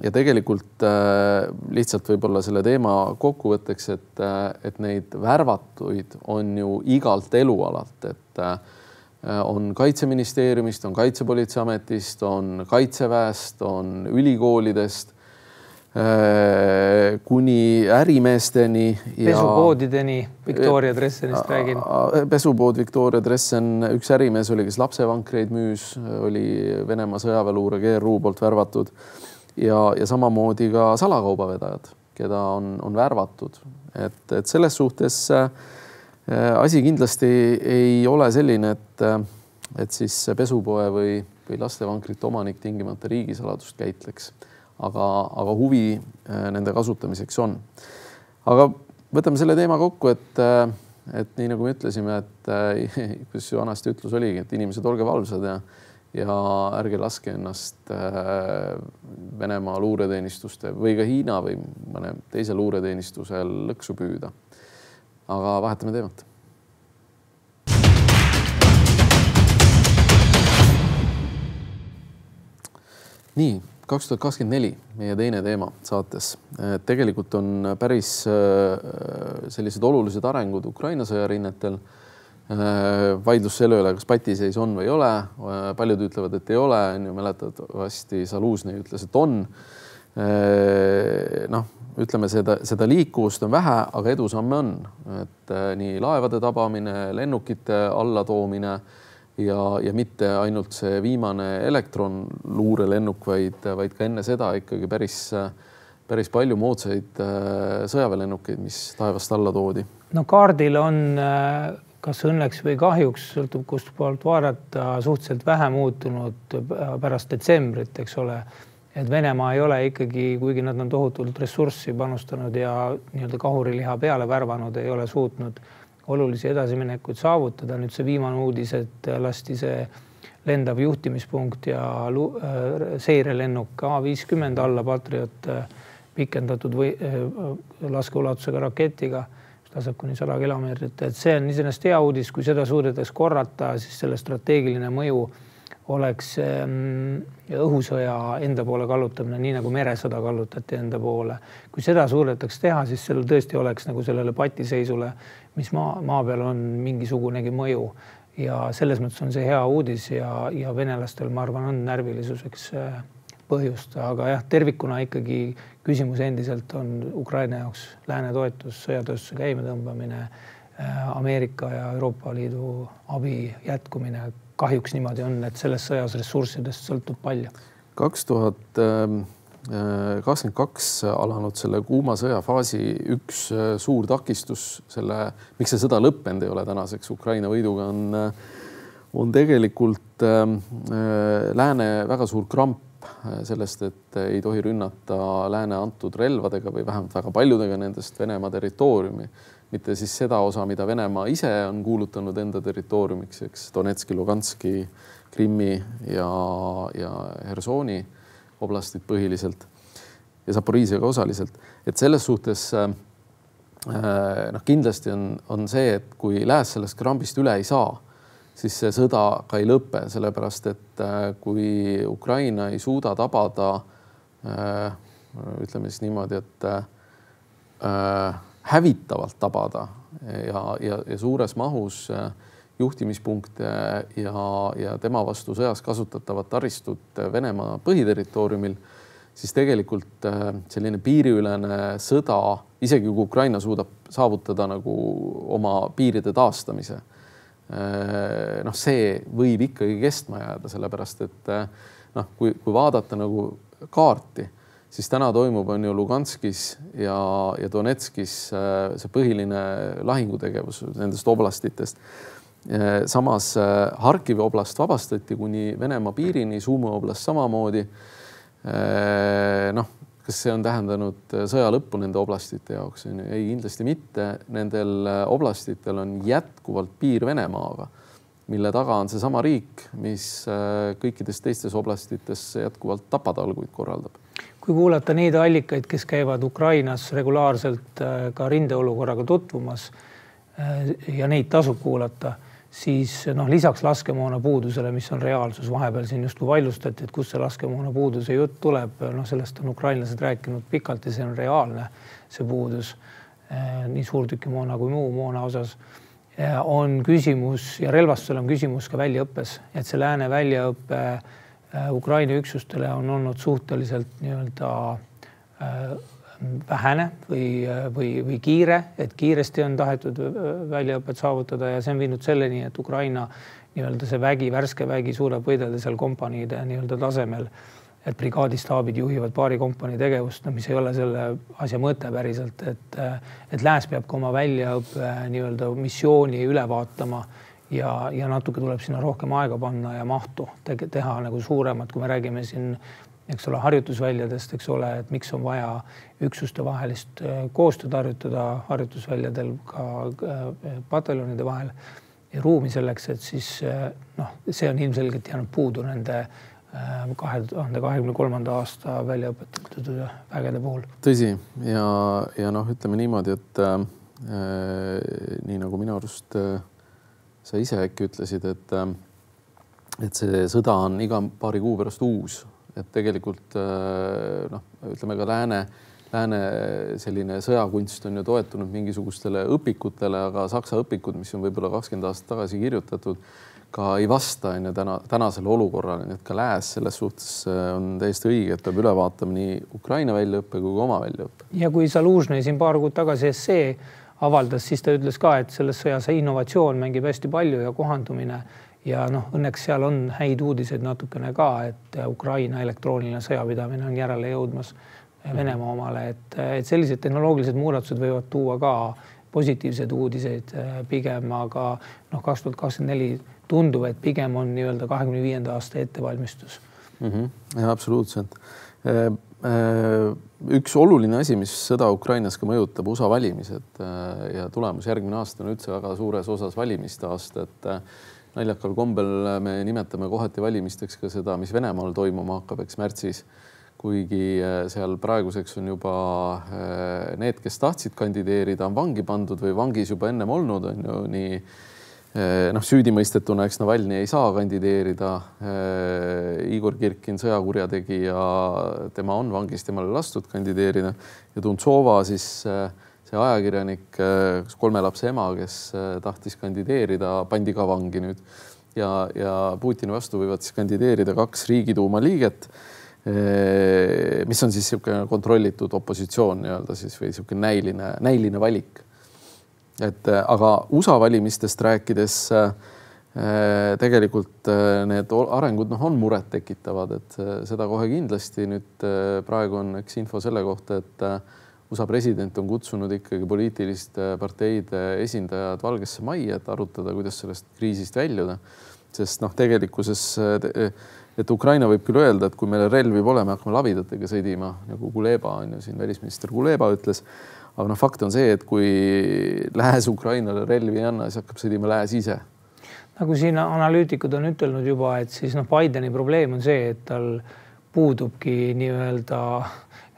ja tegelikult äh, lihtsalt võib-olla selle teema kokkuvõtteks, et äh,, et neid värvatuid on ju igalt elualalt, et on Kaitseministeeriumist, on Kaitsepolitseiametist, on Kaitseväest, on ülikoolidest äh, kuni ärimeesteni. pesupoodideni, Victoria Dressenist räägin. pesupood Victoria Dressen, üks ärimees oli, kes lapsevankreid müüs, oli Venemaa sõjaväeluure GRU poolt värvatud ja, ja samamoodi ka salakaubavedajad, keda on, on värvatud, et, et selles suhtes äh, Äh, asi kindlasti ei ole selline, et, äh, et siis pesupoe või, või lastevankrite omanik tingimata riigisaladust käitleks, aga, aga huvi äh, nende kasutamiseks on. aga võtame selle teema kokku, et, et nii nagu me ütlesime, et kuidas vanasti ütlus oligi, et inimesed, olge valvsad ja ja ärge laske ennast Venemaa luureteenistuste või ka Hiina või mõne teise luureteenistuse lõksu püüda aga vahetame teemat. nii, kaks tuhat kakskümmend neli, meie teine teema saates. tegelikult on päris äh, sellised olulised arengud Ukraina sõjarinnetel. Äh, vaidlus selle üle, kas patiseis on või ei ole. paljud ütlevad, et ei ole, on ju mäletatavasti Zalužnõi ütles, et on noh, ütleme seda, seda liikuvust on vähe, aga edusamme on, et nii laevade tabamine, lennukite allatoomine ja, ja mitte ainult see viimane elektronluurelennuk, vaid, vaid ka enne seda ikkagi päris, päris palju moodsaid sõjaväelennukeid, mis taevast alla toodi. no kaardil on kas õnneks või kahjuks, sõltub kust poolt vaadata, suhteliselt vähe muutunud pärast detsembrit, eks ole. Et Venemaa ei ole ikkagi, kuigi nad on tohutult ressurssi panustanud ja nii-öelda kahuriliha peale värvanud, ei ole suutnud olulisi edasiminekuid saavutada. nüüd see viimane uudis, et lasti see lendav juhtimispunkt ja äh, seirelennuk A viiskümmend alla Patriot äh, pikendatud või äh, laskeulatusega raketiga laseb kuni sada kilomeetrit, et see on iseenesest hea uudis, kui seda suudetaks korrata, siis selle strateegiline mõju oleks ähm, õhusõja enda poole kallutamine, nii nagu meresõda kallutati enda poole. kui seda suudetaks teha, siis sellel tõesti oleks nagu sellele patiseisule, mis maa, maa peal on, mingisugunegi mõju ja selles mõttes on see hea uudis ja, ja venelastel, ma arvan, on närvilisuseks äh, põhjust, aga jah, tervikuna ikkagi küsimus endiselt on Ukraina jaoks lääne toetus, sõjatööstuse käimetõmbamine, äh, Ameerika ja Euroopa Liidu abi jätkumine. Kahjuks niimoodi on, et selles sõjas ressurssidest sõltub palju. kaks tuhat ähm, äh, kakskümmend kaks alanud selle kuuma sõja faasi üks äh, suur takistus selle, miks see sõda lõppenud ei ole tänaseks Ukraina võiduga on, on tegelikult äh, lääne väga suur kramp Äh, sellest, et ei tohi rünnata lääne antud relvadega või vähemalt väga paljudega nendest Venemaa territooriumi, mitte siis seda osa, mida Venemaa ise on kuulutanud enda territooriumiks, eks Donetski, Luganski, Krimmi ja, ja Hersoni oblastid põhiliselt ja Zaporiisiaga osaliselt, et selles suhtes äh, noh, kindlasti on, on see, et kui lääs sellest krambist üle ei saa siis see sõda ka ei lõpe, sellepärast et äh, kui Ukraina ei suuda tabada, äh, ütleme siis niimoodi, et äh, hävitavalt tabada. Ja, ja, ja suures mahus juhtimispunkte ja, ja tema vastu sõjas kasutatavat taristut Venemaa põhiterritooriumil, siis tegelikult selline piiriülene sõda, isegi kui Ukraina suudab saavutada nagu oma piiride taastamise Äh, noh, see võib ikkagi kestma jääda, sellepärast et äh, noh, kui, kui vaadata nagu kaarti, siis täna toimub, on ju Luganskis ja, ja Donetskis äh, see põhiline lahingutegevus nendest oblastitest. samas Harkivi oblast vabastati kuni Venemaa piirini, Sumu oblast samamoodi. noh kas see on tähendanud äh, sõja lõppu nende oblastite jaoks? ei, kindlasti mitte. Nendel äh, oblastitel on jätkuvalt piir Venemaaga, mille taga on seesama riik, mis äh, kõikides teistes oblastites jätkuvalt tapatalguid korraldab. Kui kuulata neid allikaid, kes käivad Ukrainas regulaarselt ka rindeolukorraga tutvumas ja neid tasub kuulata siis noh, lisaks laskemoona puudusele, mis on reaalsus, vahepeal siin justkui vaidlustati, et kust see laskemoona puuduse jutt tuleb, noh, sellest on ukrainlased rääkinud pikalt ja see on reaalne, see puudus eh, nii suurtükimoona kui muu moona osas. On küsimus ja relvastusel on küsimus ka väljaõppes, et see lääne väljaõpe eh, Ukraina üksustele on olnud suhteliselt nii-öelda vähene või, või, või kiire, et kiiresti on tahetud väljaõpet saavutada ja see on viinud selleni, et Ukraina nii-öelda see vägi, värske vägi suudab võidelda seal kompaniide nii-öelda tasemel. et brigaadistaabid juhivad paari kompanii tegevust, no mis ei ole selle asja mõte päriselt, et, et lääs peab ka oma väljaõppe nii-öelda missiooni üle vaatama ja, ja natuke tuleb sinna rohkem aega panna ja mahtu te teha nagu suuremat, kui me räägime siin eks ole, harjutusväljadest, eks ole, et miks on vaja üksuste vahelist äh, koostööd harjutada harjutusväljadel ka äh, pataljonide vahel ja ruumi selleks, et siis äh, noh, see on ilmselgelt jäänud puudu nende kahe tuhande kahekümne kolmanda aasta välja õpetatud vägede puhul. tõsi ja, ja noh, ütleme niimoodi, et äh, nii nagu minu arust äh, sa ise äkki ütlesid, et äh, et see sõda on iga paari kuu pärast uus et tegelikult äh, noh, ütleme ka lääne, lääne selline sõjakunst on ju toetunud mingisugustele õpikutele, aga saksa õpikud, mis on võib-olla kakskümmend aastat tagasi kirjutatud, ka ei vasta on ju täna tänasele olukorrale, nii et ka lääs selles suhtes on täiesti õige, et peab üle vaatama nii Ukraina väljaõppe kui ka oma väljaõppe. ja kui Zalužnõi siin paar kuud tagasi essee avaldas, siis ta ütles ka, et selles sõjas innovatsioon mängib hästi palju ja kohandumine ja noh, õnneks seal on häid uudiseid natukene ka, et Ukraina elektrooniline sõjapidamine on järele jõudmas Venemaa omale, et, et sellised tehnoloogilised muudatused võivad tuua ka positiivseid uudiseid pigem, aga noh, kaks tuhat kakskümmend neli tundub, et pigem on nii-öelda kahekümne viienda aasta ettevalmistus mm. -hmm. ja absoluutselt. Eh, üks oluline asi, mis sõda Ukrainas ka mõjutab, USA valimised ja tulemus järgmine aasta on üldse väga suures osas valimiste aasta, et naljakal kombel me nimetame kohati valimisteks ka seda, mis Venemaal toimuma hakkab, eks märtsis. kuigi äh, seal praeguseks on juba äh, need, kes tahtsid kandideerida, on vangi pandud või vangis juba ennem olnud, on ju nii äh, noh, süüdimõistetuna, eks Navalnõi ei saa kandideerida. Igor Kirkin, sõjakurjategija, tema on vangis, temale lastud kandideerida ja Tuntsova siis see ajakirjanik, kolme lapse ema, kes tahtis kandideerida, pandi ka vangi nüüd ja, ja Putini vastu võivad siis kandideerida kaks Riigiduuma liiget. mis on siis niisugune kontrollitud opositsioon nii-öelda siis või niisugune näiline, näiline valik. Et aga USA valimistest rääkides tegelikult need arengud noh, on murettekitavad, et seda kohe kindlasti nüüd praegu on üks info selle kohta, et USA president on kutsunud ikkagi poliitiliste parteide esindajad Valgesse Majja, et arutada, kuidas sellest kriisist väljuda sest noh, tegelikkuses, et Ukraina võib küll öelda, et kui meil relvi pole, me hakkame labidatega sõdima, nagu Kuleba on ju siin välisminister Kuleba ütles. Aga noh, fakt on see, et kui Lääs Ukrainale relvi ei anna, siis hakkab sõdima Lääs ise. nagu siin analüütikud on ütelnud juba, et siis noh, Bideni probleem on see, et tal puudubki nii-öelda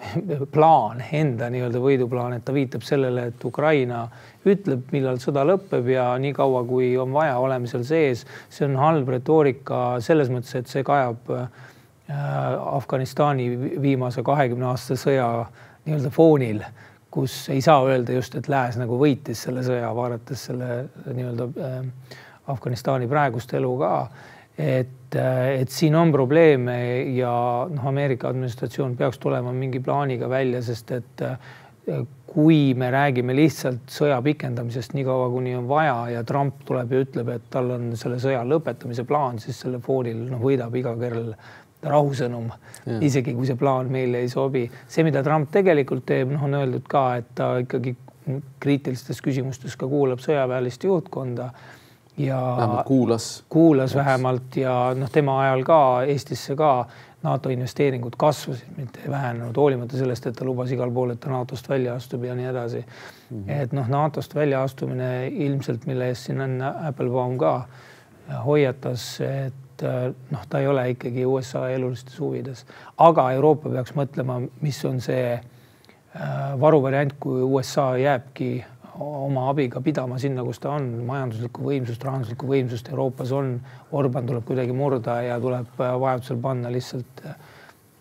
plaan, enda nii-öelda võiduplaan, et ta viitab sellele, et Ukraina ütleb, millal sõda lõpeb ja niikaua, kui on vaja, oleme seal sees. see on halb retoorika selles mõttes, et see kajab äh, Afganistani viimase kahekümne aasta sõja nii-öelda foonil, kus ei saa öelda just, et lääs nagu võitis selle sõja, vaadates selle nii-öelda äh, Afganistani praegust elu ka et, äh, et siin on probleeme ja noh, Ameerika administratsioon peaks tulema mingi plaaniga välja, sest et kui me räägime lihtsalt sõja pikendamisest niikaua, kuni on vaja ja Trump tuleb ja ütleb, et tal on selle sõja lõpetamise plaan, siis selle foonil noh, võidab iga kell rahusõnum, isegi kui see plaan meile ei sobi. see, mida Trump tegelikult teeb, noh, on öeldud ka, et ta ikkagi kriitilistes küsimustes ka kuulab sõjaväelist juhtkonda ja vähemalt kuulas, kuulas vähemalt ja noh, tema ajal ka Eestisse ka NATO investeeringud kasvasid, mitte ei vähenenud, hoolimata sellest, et ta lubas igal pool, et ta NATO-st välja astub ja nii edasi mm. -hmm. et noh, NATO-st väljaastumine ilmselt, mille eest siin on Applebaum ka hoiatas, et noh, ta ei ole ikkagi USA elulistes huvides, aga Euroopa peaks mõtlema, mis on see äh, varuvariant, kui USA jääbki oma abiga pidama sinna, kus ta on, majanduslikku võimsust, rahanduslikku võimsust Euroopas on. Orban tuleb kuidagi murda ja tuleb äh, vajadusel panna lihtsalt äh,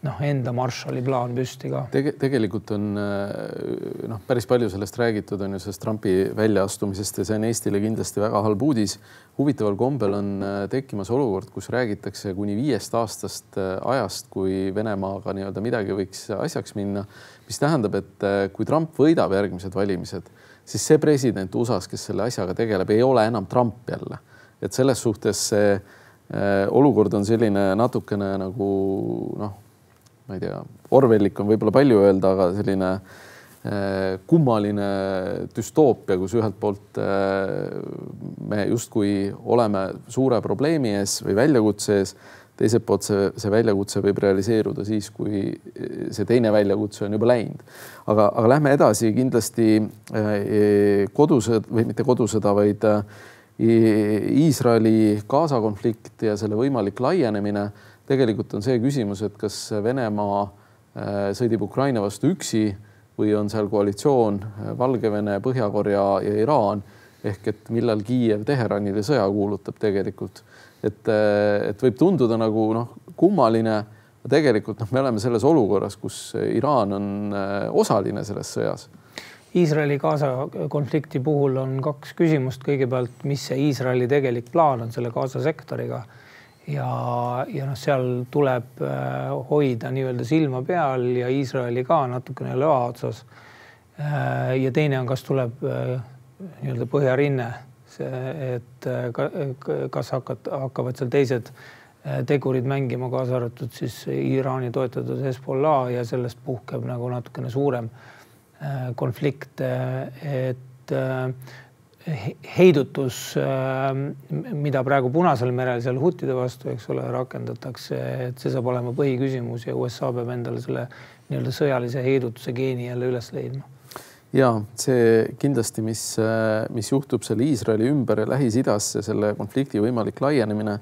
noh, enda Marshalli plaan püsti ka Tege. tegelikult on äh, noh, päris palju sellest räägitud, on ju sellest Trumpi väljaastumisest ja see on Eestile kindlasti väga halb uudis. huvitaval kombel on tekkimas olukord, kus räägitakse kuni viiest aastast ajast, kui Venemaaga nii-öelda midagi võiks asjaks minna, mis tähendab, et kui Trump võidab järgmised valimised siis see president USA-s, kes selle asjaga tegeleb, ei ole enam Trump jälle. et selles suhtes see äh, olukord on selline natukene nagu noh, ma ei tea, orwellik on võib-olla palju öelda, aga selline äh, kummaline düstoopia, kus ühelt poolt äh, me justkui oleme suure probleemi ees või väljakutse ees teiselt poolt see, see väljakutse võib realiseeruda siis, kui see teine väljakutse on juba läinud. aga, aga lähme edasi kindlasti kodusõda või mitte kodusõda, vaid eh, Iisraeli Gaza konflikt ja selle võimalik laienemine. Tegelikult on see küsimus, et kas Venemaa eh, sõdib Ukraina vastu üksi või on seal koalitsioon Valgevene, Põhja-Korea ja Iraan ehk et millal Kiiev Teheranile sõja kuulutab tegelikult et, et võib tunduda nagu noh, kummaline. tegelikult noh, me oleme selles olukorras, kus Iraan on äh, osaline selles sõjas. Iisraeli-Gaza konflikti puhul on kaks küsimust. kõigepealt, mis see Iisraeli tegelik plaan on selle Gaza sektoriga ja, ja noh, seal tuleb äh, hoida nii-öelda silma peal ja Iisraeli ka natukene löa otsas. Äh, ja teine on, kas tuleb äh, nii-öelda põhjarinne, see, et kas hakkad, hakkavad seal teised tegurid mängima, kaasa arvatud siis Iraani toetatud Hezbollah ja sellest puhkeb nagu natukene suurem konflikte, et heidutus, äh, mida praegu Punasel merel seal huttide vastu, eks ole, rakendatakse, et see saab olema põhiküsimus ja USA peab endale selle nii-öelda sõjalise heidutuse geeni jälle üles leidma. Ja see kindlasti, mis, mis juhtub seal Iisraeli ümber ja Lähis-Idas, selle konflikti võimalik laienemine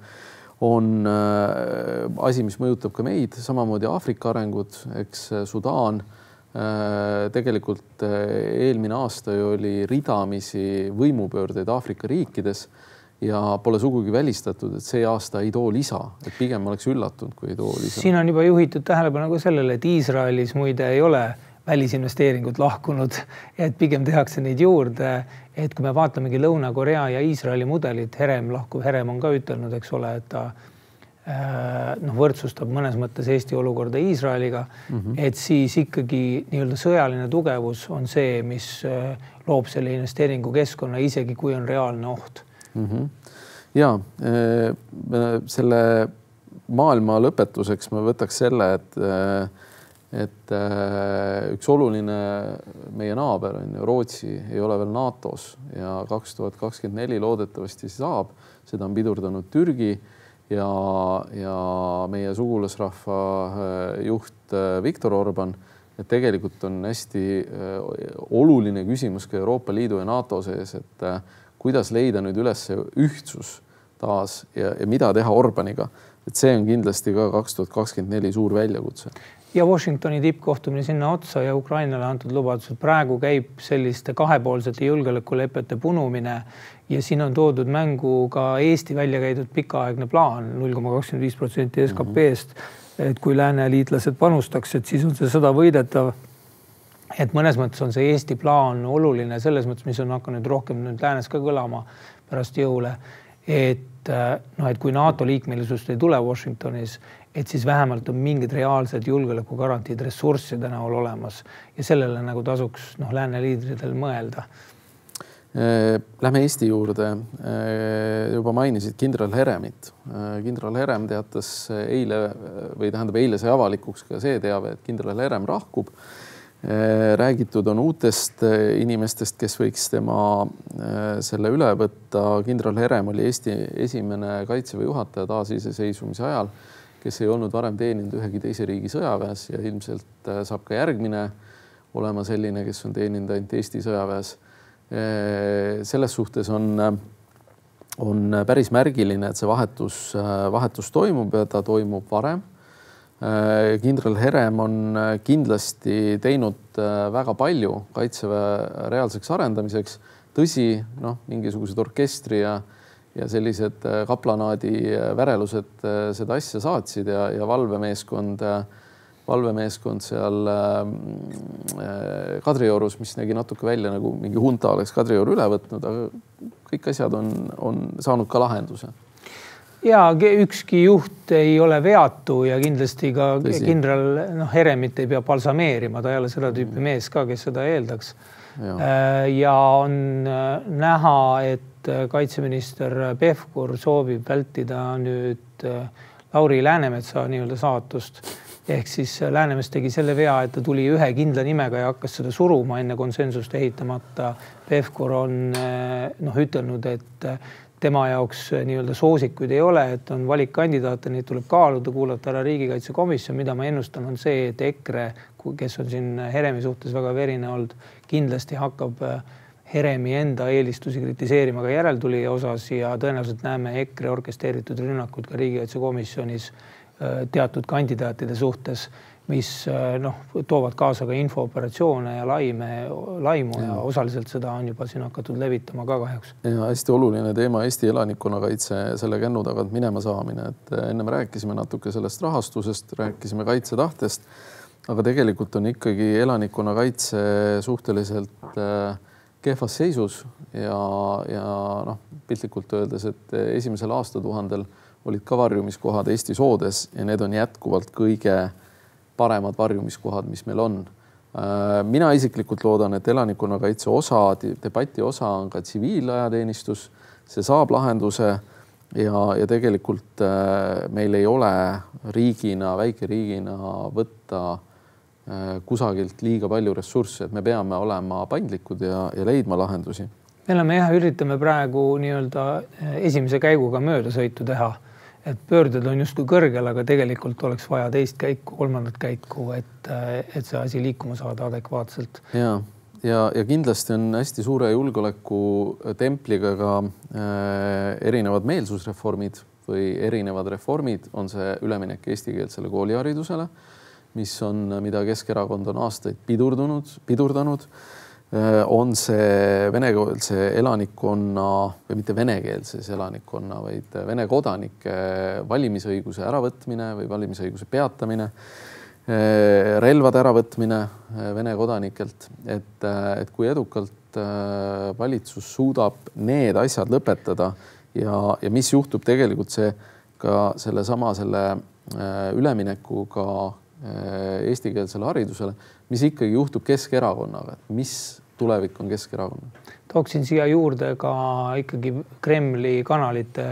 on asi, mis mõjutab ka meid, samamoodi Aafrika arengud, eks Sudaan Äh, tegelikult äh, eelmine aasta ju oli ridamisi võimupöördeid Aafrika riikides ja pole sugugi välistatud, et see aasta ei too lisa, et pigem oleks üllatunud, kui ei too lisa. siin on juba juhitud tähelepanu ka sellele, et Iisraelis muide ei ole välisinvesteeringud lahkunud, et pigem tehakse neid juurde. et kui me vaatamegi Lõuna-Korea ja Iisraeli mudelit, Herem, lahkuv Herem on ka ütelnud, eks ole, et ta Äh, noh, võrdsustab mõnes mõttes Eesti olukorda Iisraeliga mm, -hmm. et siis ikkagi nii-öelda sõjaline tugevus on see, mis äh, loob selle investeeringukeskkonna, isegi kui on reaalne oht mm. -hmm. ja äh, selle maailma lõpetuseks ma võtaks selle, et et üks oluline meie naaber on ju Rootsi, ei ole veel NATO-s ja kaks tuhat kakskümmend neli loodetavasti saab, seda on pidurdanud Türgi ja, ja meie sugulasrahva äh, juht äh, Viktor Orban, et tegelikult on hästi äh, oluline küsimus ka Euroopa Liidu ja NATO sees, et kuidas leida nüüd üles ühtsus taas ja, ja mida teha Orbaniga, et see on kindlasti ka kaks tuhat kakskümmend neli suur väljakutse ja Washingtoni tippkohtumine sinna otsa ja Ukrainale antud lubadused. praegu käib selliste kahepoolsete julgeolekulepete punumine ja siin on toodud mängu ka Eesti välja käidud pikaaegne plaan null koma kakskümmend viis protsenti SKP-st. et kui lääneliitlased panustaks, et siis on see sõda võidetav. et mõnes mõttes on see Eesti plaan oluline selles mõttes, mis on hakanud rohkem nüüd läänes ka kõlama pärast jõule. et noh, et kui NATO liikmelisust ei tule Washingtonis, et siis vähemalt on mingid reaalsed julgeolekugarantiid ressursside näol olemas ja sellele nagu tasuks noh, lääne liidritel mõelda. Äh, lähme Eesti juurde. Äh, juba mainisid kindral Heremit. Äh, kindral Herem teatas eile või tähendab, eile sai avalikuks ka see teave, et kindral Herem lahkub. räägitud on uutest inimestest, kes võiks tema selle üle võtta. kindral Herem oli Eesti esimene kaitseväe juhataja taasiseseisvumise ajal kes ei olnud varem teeninud ühegi teise riigi sõjaväes ja ilmselt äh, saab ka järgmine olema selline, kes on teeninud ainult Eesti sõjaväes. Äh, selles suhtes on, on päris märgiline, et see vahetus, äh, vahetus toimub ja ta toimub varem. kindral Herem on kindlasti teinud väga palju kaitseväe reaalseks arendamiseks. tõsi, noh, mingisugused orkestri ja ja sellised äh, kaplanaadi äh, värelused äh, seda asja saatsid ja, ja valvemeeskond, valvemeeskond seal Kadriorus, mis nägi natuke välja nagu mingi hunta oleks Kadrioru üle võtnud, aga kõik asjad on, on saanud ka lahenduse ja ükski juht ei ole veatu ja kindlasti ka Tõsi. kindral noh, Heremit ei pea balsameerima, ta ei ole seda tüüpi mees ka, kes seda eeldaks. ja, ja on näha, et et äh, kaitseminister Pevkur soovib vältida nüüd äh, Lauri Läänemetsa nii-öelda saatust. ehk siis äh, Läänemets tegi selle vea, et ta tuli ühe kindla nimega ja hakkas seda suruma enne konsensust ehitamata. Pevkur on noh ütelnud, et tema jaoks nii-öelda soosikuid ei ole, et on valikkandidaate, neid tuleb kaaluda, kuulata ära riigikaitsekomisjon, mida ma ennustan, on see, et EKRE, kes on siin Heremi suhtes väga verine olnud, kindlasti hakkab äh, Heremi enda eelistusi kritiseerima ka järeltulija osas ja tõenäoliselt näeme EKRE orkesteeritud rünnakud ka riigikaitsekomisjonis äh, teatud kandidaatide suhtes, mis äh, noh, toovad kaasa ka infooperatsioone ja laime, laimu ja. ja osaliselt seda on juba siin hakatud levitama ka kahjuks. ja hästi oluline teema Eesti elanikkonnakaitse, selle kännu tagant minema saamine, et äh, ennem rääkisime natuke sellest rahastusest, rääkisime kaitsetahtest aga tegelikult on ikkagi elanikkonnakaitse suhteliselt äh, kehvas seisus ja, ja noh, piltlikult öeldes, et esimesel aastatuhandel olid ka varjumiskohad Eesti soodes ja need on jätkuvalt kõige paremad varjumiskohad, mis meil on. Äh, mina isiklikult loodan, et elanikkonnakaitse osa, debati osa on ka tsiviilajateenistus, see saab lahenduse ja, ja tegelikult äh, meil ei ole riigina, väikeriigina võtta kusagilt liiga palju ressursse, et me peame olema paindlikud ja, ja leidma lahendusi. me oleme jah, üritame praegu nii-öelda esimese käiguga möödasõitu teha et pöörded on justkui kõrgel, aga tegelikult oleks vaja teist käiku, kolmandat käiku, et, et see asi liikuma saada adekvaatselt. ja, ja, ja kindlasti on hästi suure julgeolekutempliga ka äh, erinevad meelsusreformid või erinevad reformid, on see üleminek eestikeelsele kooliharidusele, mis on, mida Keskerakond on aastaid pidurdunud, pidurdanud Äh, on see venekeelse elanikkonna või mitte venekeelses elanikkonna, vaid Vene kodanike valimisõiguse äravõtmine või valimisõiguse peatamine, äh, relvade äravõtmine äh, Vene kodanikelt, et, et kui edukalt valitsus suudab need asjad lõpetada ja, ja mis juhtub tegelikult see ka sellesama selle üleminekuga eestikeelsele haridusele, mis ikkagi juhtub Keskerakonnaga, mis tulevik on Keskerakonnal? tooksin siia juurde ka ikkagi Kremli kanalite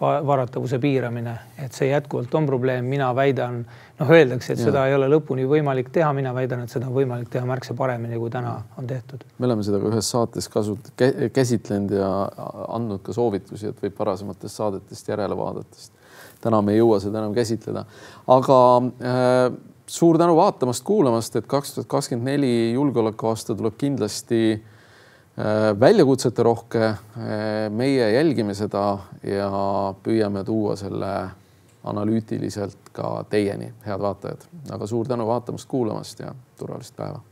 varatavuse piiramine, et see jätkuvalt on probleem, mina väidan, noh, öeldakse, et ja. seda ei ole lõpuni võimalik teha, mina väidan, et seda on võimalik teha märksa paremini, kui täna on tehtud. me oleme seda ka ühes saates kasut-, käsitlenud ja andnud ka soovitusi, et võib varasematest saadetest järele vaadata, sest täna me ei jõua seda enam käsitleda, aga äh, suur tänu vaatamast, kuulamast, et kaks tuhat kakskümmend neli julgeolekuaasta tuleb kindlasti äh, väljakutsete rohke. Äh, meie jälgime seda ja püüame tuua selle analüütiliselt ka teieni, head vaatajad, aga suur tänu vaatamast, kuulamast ja turvalist päeva